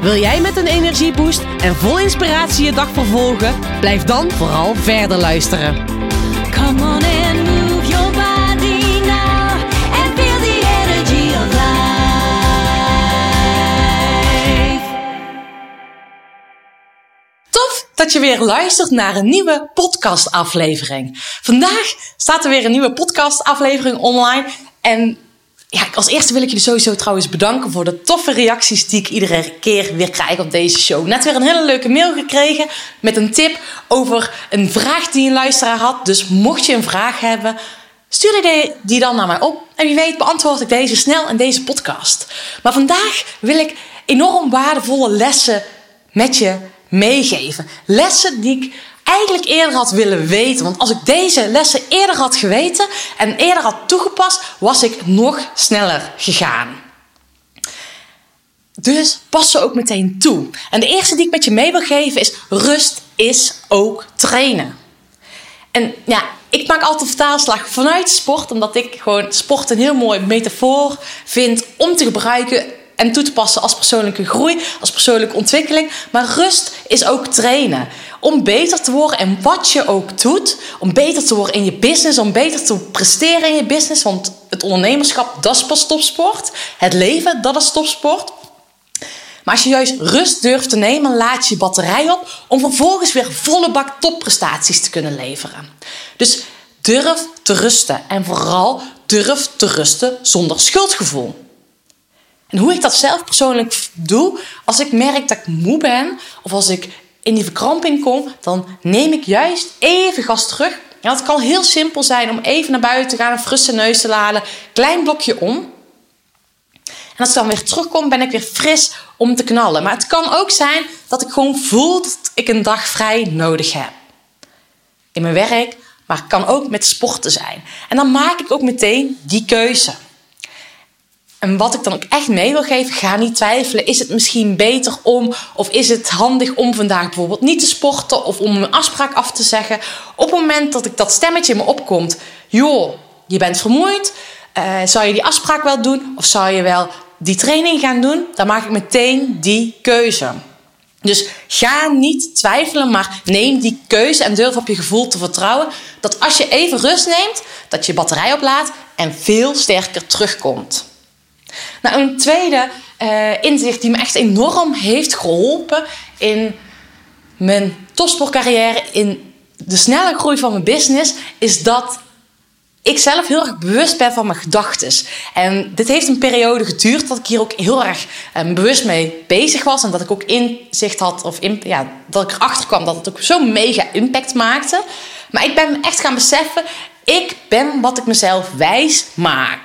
Wil jij met een energieboost en vol inspiratie je dag vervolgen? Blijf dan vooral verder luisteren. Come on and move your body now and feel the energy of life. Tof dat je weer luistert naar een nieuwe podcastaflevering. Vandaag staat er weer een nieuwe podcastaflevering online. En ja, als eerste wil ik jullie sowieso trouwens bedanken voor de toffe reacties die ik iedere keer weer krijg op deze show. Net weer een hele leuke mail gekregen met een tip over een vraag die een luisteraar had. Dus mocht je een vraag hebben, stuur die, dan naar mij op. En wie weet beantwoord ik deze snel in deze podcast. Maar vandaag wil ik enorm waardevolle lessen met je meegeven. Lessen die ik eigenlijk eerder had willen weten. Want als ik deze lessen eerder had geweten en eerder had toegepast, was ik nog sneller gegaan. Dus pas ze ook meteen toe. En de eerste die ik met je mee wil geven is: rust is ook trainen. En ja, ik maak altijd een vertaalslag vanuit sport, omdat ik gewoon sport een heel mooi metafoor vind om te gebruiken en toe te passen als persoonlijke groei, als persoonlijke ontwikkeling. Maar rust is ook trainen. Om beter te worden en wat je ook doet, om beter te worden in je business, om beter te presteren in je business. Want het ondernemerschap, dat is pas topsport. Het leven, dat is topsport. Maar als je juist rust durft te nemen, laat je batterij op om vervolgens weer volle bak topprestaties te kunnen leveren. Dus durf te rusten en vooral durf te rusten zonder schuldgevoel. En hoe ik dat zelf persoonlijk doe, als ik merk dat ik moe ben of als ik in die verkramping kom, dan neem ik juist even gas terug. En dat kan heel simpel zijn om even naar buiten te gaan, een frisse neus te halen, klein blokje om. En als ik dan weer terugkom, ben ik weer fris om te knallen. Maar het kan ook zijn dat ik gewoon voel dat ik een dag vrij nodig heb. In mijn werk, maar het kan ook met sporten zijn. En dan maak ik ook meteen die keuze. En wat ik dan ook echt mee wil geven, ga niet twijfelen. Is het misschien beter om, of is het handig om vandaag bijvoorbeeld niet te sporten of om een afspraak af te zeggen? Op het moment dat ik dat stemmetje in me opkomt, joh, je bent vermoeid, uh, zou je die afspraak wel doen of zou je wel die training gaan doen? Dan maak ik meteen die keuze. Dus ga niet twijfelen, maar neem die keuze en durf op je gevoel te vertrouwen. Dat als je even rust neemt, dat je batterij oplaadt en veel sterker terugkomt. Nou, een tweede uh, inzicht die me echt enorm heeft geholpen in mijn topsportcarrière, in de snelle groei van mijn business, is dat ik zelf heel erg bewust ben van mijn gedachten. En dit heeft een periode geduurd dat ik hier ook heel erg um, bewust mee bezig was. En dat ik ook inzicht had, of ja, dat ik erachter kwam dat het ook zo'n mega impact maakte. Maar ik ben echt gaan beseffen, ik ben wat ik mezelf wijs maak.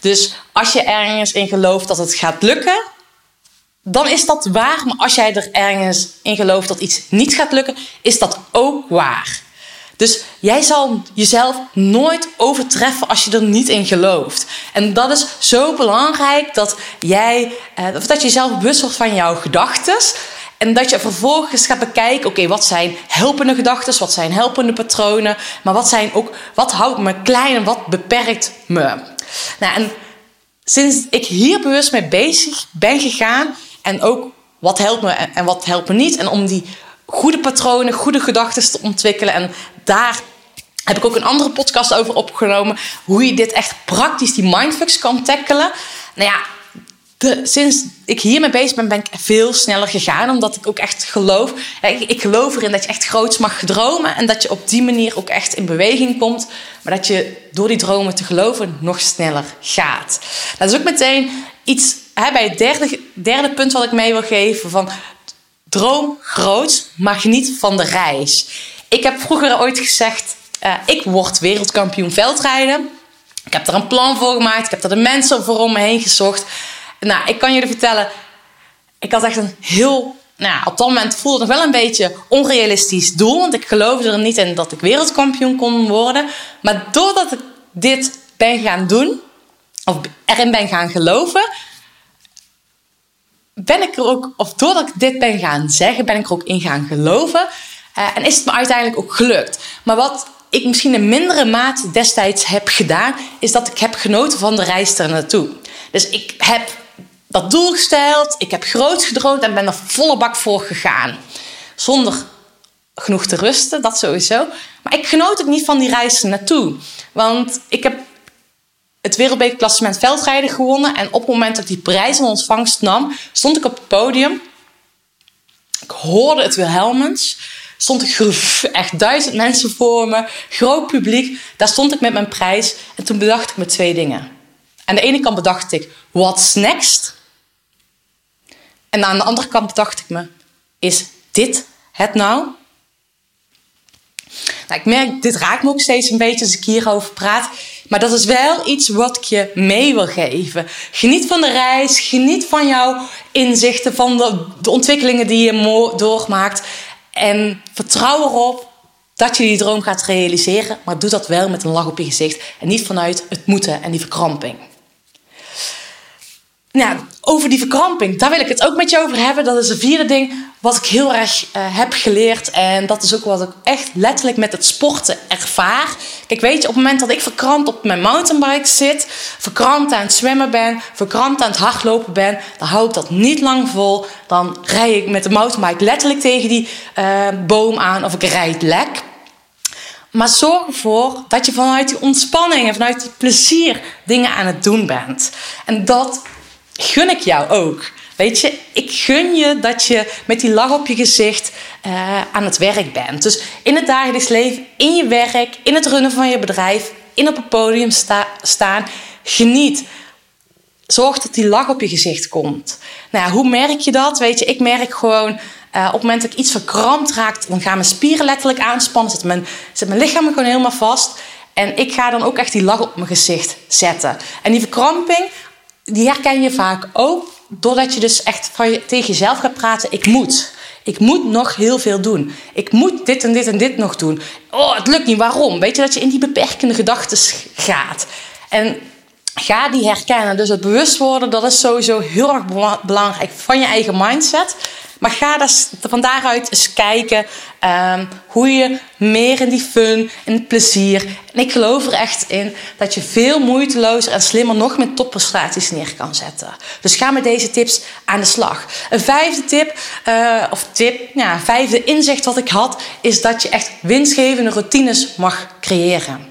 Dus als je ergens in gelooft dat het gaat lukken, dan is dat waar. Maar als jij er ergens in gelooft dat iets niet gaat lukken, is dat ook waar. Dus jij zal jezelf nooit overtreffen als je er niet in gelooft. En dat is zo belangrijk dat jij, eh, dat je jezelf bewust wordt van jouw gedachten. En dat je vervolgens gaat bekijken, oké, wat zijn helpende gedachten, wat zijn helpende patronen, maar wat zijn ook, wat houdt me klein en wat beperkt me. Nou, en sinds ik hier bewust mee bezig ben gegaan en ook wat helpt me en wat helpt me niet, en om die goede patronen, goede gedachten te ontwikkelen en daar heb ik ook een andere podcast over opgenomen. Hoe je dit echt praktisch, die mindfucks kan tackelen. Nou ja, sinds ik hiermee bezig ben, ben ik veel sneller gegaan. Omdat ik ook echt geloof. Ik, ik geloof erin dat je echt groots mag dromen. En dat je op die manier ook echt in beweging komt. Maar dat je door die dromen te geloven nog sneller gaat. Dat is ook meteen iets hè, bij het derde, derde punt wat ik mee wil geven. Van droom groot, maar geniet van de reis. Ik heb vroeger ooit gezegd, uh, ik word wereldkampioen veldrijden. Ik heb er een plan voor gemaakt. Ik heb er de mensen voor om me heen gezocht. Nou, ik kan jullie vertellen, ik had echt een heel nou, op dat moment voelde het nog wel een beetje onrealistisch doel. Want ik geloofde er niet in dat ik wereldkampioen kon worden. Maar doordat ik dit ben gaan doen, of erin ben gaan geloven, ben ik er ook, of doordat ik dit ben gaan zeggen, ben ik er ook in gaan geloven. Eh, en is het me uiteindelijk ook gelukt. Maar wat ik misschien in mindere mate destijds heb gedaan, is dat ik heb genoten van de reis er naartoe. Dus ik heb dat doel gesteld, ik heb groot gedroomd en ben er volle bak voor gegaan. Zonder genoeg te rusten, dat sowieso. Maar ik genoot ook niet van die reis er naartoe. Want ik heb het wereldbekerklassement veldrijden gewonnen. En op het moment dat ik die prijs in ontvangst nam, stond ik op het podium. Ik hoorde het Wilhelmens. Stond ik echt duizend mensen voor me, groot publiek. Daar stond ik met mijn prijs. En toen bedacht ik me twee dingen. Aan de ene kant bedacht ik, what's next? En aan de andere kant bedacht ik me, is dit het nou? Nou, ik merk, dit raakt me ook steeds een beetje als ik hierover praat. Maar dat is wel iets wat ik je mee wil geven. Geniet van de reis, geniet van jouw inzichten, van de, de ontwikkelingen die je doormaakt. En vertrouw erop dat je die droom gaat realiseren. Maar doe dat wel met een lach op je gezicht. En niet vanuit het moeten en die verkramping. Nou, over die verkramping, daar wil ik het ook met je over hebben. Dat is het vierde ding wat ik heel erg uh, heb geleerd. En dat is ook wat ik echt letterlijk met het sporten ervaar. Kijk, weet je, op het moment dat ik verkrampt op mijn mountainbike zit, verkrampt aan het zwemmen ben, verkrampt aan het hardlopen ben, dan hou ik dat niet lang vol. Dan rij ik met de mountainbike letterlijk tegen die uh, boom aan of ik rijd lek. Maar zorg ervoor dat je vanuit die ontspanning en vanuit het plezier dingen aan het doen bent. En dat gun ik jou ook. Weet je, ik gun je dat je met die lach op je gezicht uh, aan het werk bent. Dus in het dagelijks leven, in je werk, in het runnen van je bedrijf, in op het podium sta staan. Geniet. Zorg dat die lach op je gezicht komt. Nou, hoe merk je dat? Weet je, ik merk gewoon uh, op het moment dat ik iets verkrampt raakt, dan gaan mijn spieren letterlijk aanspannen. Zit mijn, mijn lichaam gewoon helemaal vast. En ik ga dan ook echt die lach op mijn gezicht zetten. En die verkramping, die herken je vaak ook doordat je dus echt tegen jezelf gaat praten. Ik moet. Ik moet nog heel veel doen. Ik moet dit en dit en dit nog doen. Oh, het lukt niet. Waarom? Weet je dat je in die beperkende gedachten gaat. En ga die herkennen. Dus het bewust worden, dat is sowieso heel erg belangrijk van je eigen mindset. Maar ga dus van daaruit eens kijken um, hoe je meer in die fun, het plezier. En ik geloof er echt in dat je veel moeitelozer en slimmer nog met topprestaties neer kan zetten. Dus ga met deze tips aan de slag. Een vijfde tip, uh, of tip, ja, vijfde inzicht wat ik had, is dat je echt winstgevende routines mag creëren.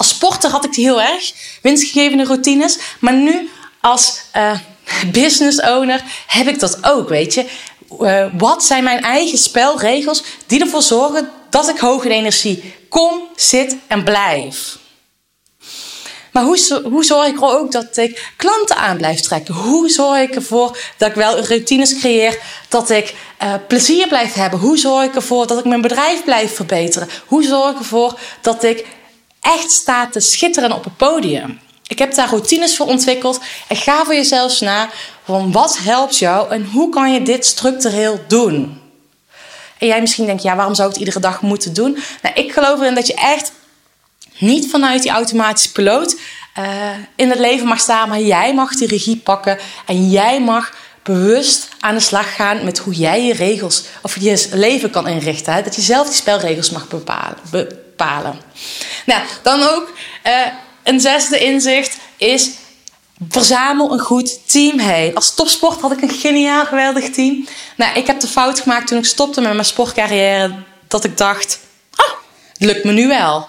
Als sporter had ik die heel erg, winstgevende routines. Maar nu als uh, business owner heb ik dat ook, weet je. Uh, wat zijn mijn eigen spelregels die ervoor zorgen dat ik hoog in energie kom, zit en blijf? Maar hoe, hoe zorg ik er ook dat ik klanten aan blijf trekken? Hoe zorg ik ervoor dat ik wel routines creëer, dat ik uh, plezier blijf hebben? Hoe zorg ik ervoor dat ik mijn bedrijf blijf verbeteren? Hoe zorg ik ervoor dat ik echt sta te schitteren op het podium? Ik heb daar routines voor ontwikkeld. En ga voor jezelf na van wat helpt jou en hoe kan je dit structureel doen? En jij misschien denkt, ja, waarom zou ik het iedere dag moeten doen? Nou, ik geloof erin dat je echt niet vanuit die automatische piloot uh, in het leven mag staan, maar jij mag die regie pakken en jij mag bewust aan de slag gaan met hoe jij je regels of je leven kan inrichten. Dat je zelf die spelregels mag bepalen. bepalen. Nou, dan ook. Uh, een zesde inzicht is verzamel een goed team heen. Als topsport had ik een geniaal, geweldig team. Nou, ik heb de fout gemaakt toen ik stopte met mijn sportcarrière. Dat ik dacht, ah, het lukt me nu wel.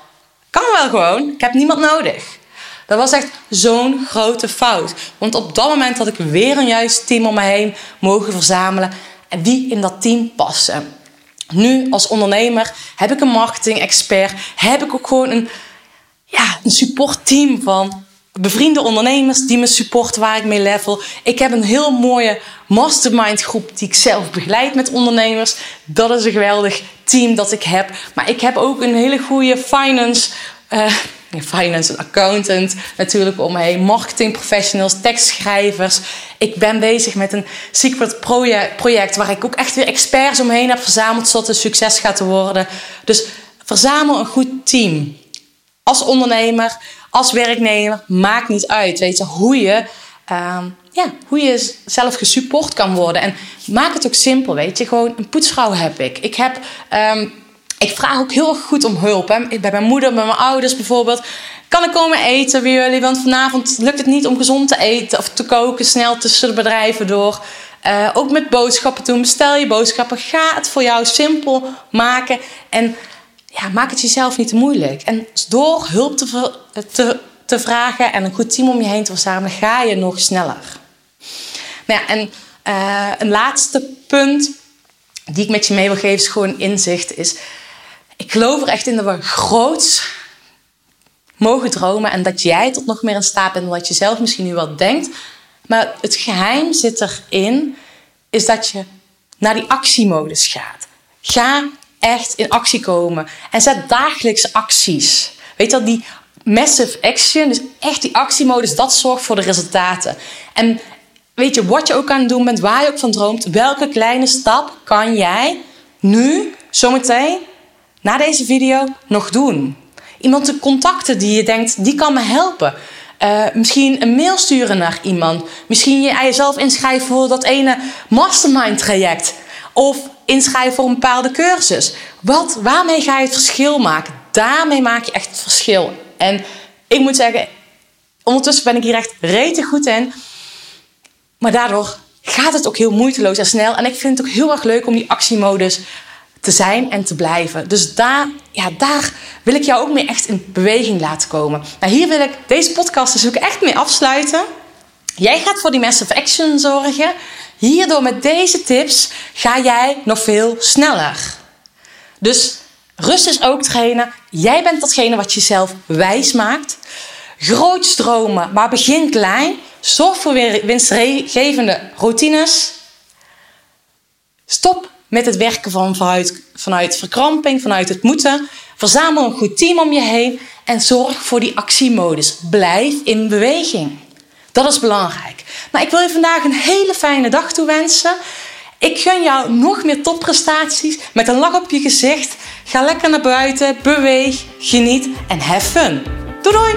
Kan wel gewoon, ik heb niemand nodig. Dat was echt zo'n grote fout. Want op dat moment had ik weer een juist team om me heen mogen verzamelen. En wie in dat team passen. Nu als ondernemer heb ik een marketing-expert. Heb ik ook gewoon een ja, een supportteam van bevriende ondernemers die me supporten waar ik mee level. Ik heb een heel mooie mastermind groep die ik zelf begeleid met ondernemers. Dat is een geweldig team dat ik heb. Maar ik heb ook een hele goede finance een finance en accountant natuurlijk om me heen, marketing professionals, tekstschrijvers. Ik ben bezig met een secret project, waar ik ook echt weer experts omheen heb verzameld zodat het succes gaat worden. Dus verzamel een goed team. Als ondernemer, als werknemer, maakt niet uit. Weet je, hoe je, ehm, ja, hoe je zelf gesupport kan worden. En maak het ook simpel, weet je. Gewoon een poetsvrouw heb ik. Ik heb... ehm, ik vraag ook heel erg goed om hulp. Hè. Bij mijn moeder, bij mijn ouders bijvoorbeeld. Kan ik komen eten bij jullie? Want vanavond lukt het niet om gezond te eten of te koken snel tussen de bedrijven door. Eh, ook met boodschappen doen. Bestel je boodschappen. Ga het voor jou simpel maken. En ja, maak het jezelf niet te moeilijk. En door hulp te, te, te vragen en een goed team om je heen te verzamelen, ga je nog sneller. Nou ja, en eh, een laatste punt die ik met je mee wil geven is gewoon inzicht. Is, ik geloof er echt in dat we groots mogen dromen en dat jij tot nog meer in staat bent dan je zelf misschien nu wel denkt. Maar het geheim zit erin, is dat je naar die actiemodus gaat. Ga echt in actie komen en zet dagelijks acties. Weet je wel, die massive action, dus echt die actiemodus, dat zorgt voor de resultaten. En weet je, wat je ook aan het doen bent, waar je ook van droomt, welke kleine stap kan jij nu, zometeen, na deze video, nog doen? Iemand te contacten die je denkt, die kan me helpen. Eh, misschien een mail sturen naar iemand. Misschien je jezelf inschrijven voor dat ene mastermind traject. Of inschrijven voor een bepaalde cursus. Wat, waarmee ga je het verschil maken? Daarmee maak je echt het verschil. En ik moet zeggen, ondertussen ben ik hier echt rete goed in. Maar daardoor gaat het ook heel moeiteloos en snel. En ik vind het ook heel erg leuk om die actiemodus te zijn en te blijven. Dus daar, ja, daar wil ik jou ook mee echt in beweging laten komen. Nou, hier wil ik deze podcast dus ook echt mee afsluiten. Jij gaat voor die massive action zorgen. Hierdoor met deze tips ga jij nog veel sneller. Dus rust is ook trainen. Jij bent datgene wat jezelf wijs maakt. Groot stromen, maar begin klein. Zorg voor winstgevende routines. Stop met het werken van vanuit, vanuit verkramping, vanuit het moeten. Verzamel een goed team om je heen en zorg voor die actiemodus. Blijf in beweging. Dat is belangrijk. Nou, ik wil je vandaag een hele fijne dag toewensen. Ik gun jou nog meer topprestaties met een lach op je gezicht. Ga lekker naar buiten, beweeg, geniet en have fun. Doei doei!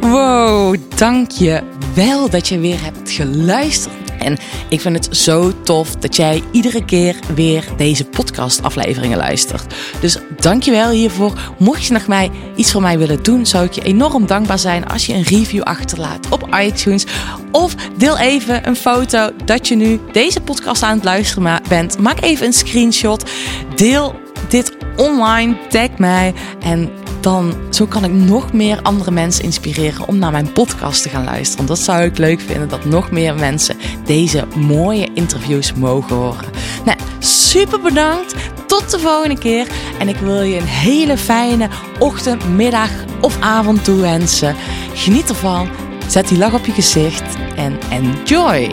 Wow, dank je wel dat je weer hebt geluisterd. En ik vind het zo tof dat jij iedere keer weer deze podcastafleveringen luistert. Dus dank je wel hiervoor. Mocht je nog mij iets voor mij willen doen, zou ik je enorm dankbaar zijn als je een review achterlaat op iTunes. Of deel even een foto dat je nu deze podcast aan het luisteren bent. Maak even een screenshot. Deel dit online, tag mij en dan zo kan ik nog meer andere mensen inspireren om naar mijn podcast te gaan luisteren. Dat zou ik leuk vinden dat nog meer mensen deze mooie interviews mogen horen. Nou, super bedankt. Tot de volgende keer. En ik wil je een hele fijne ochtend, middag of avond toewensen. Geniet ervan. Zet die lach op je gezicht en enjoy.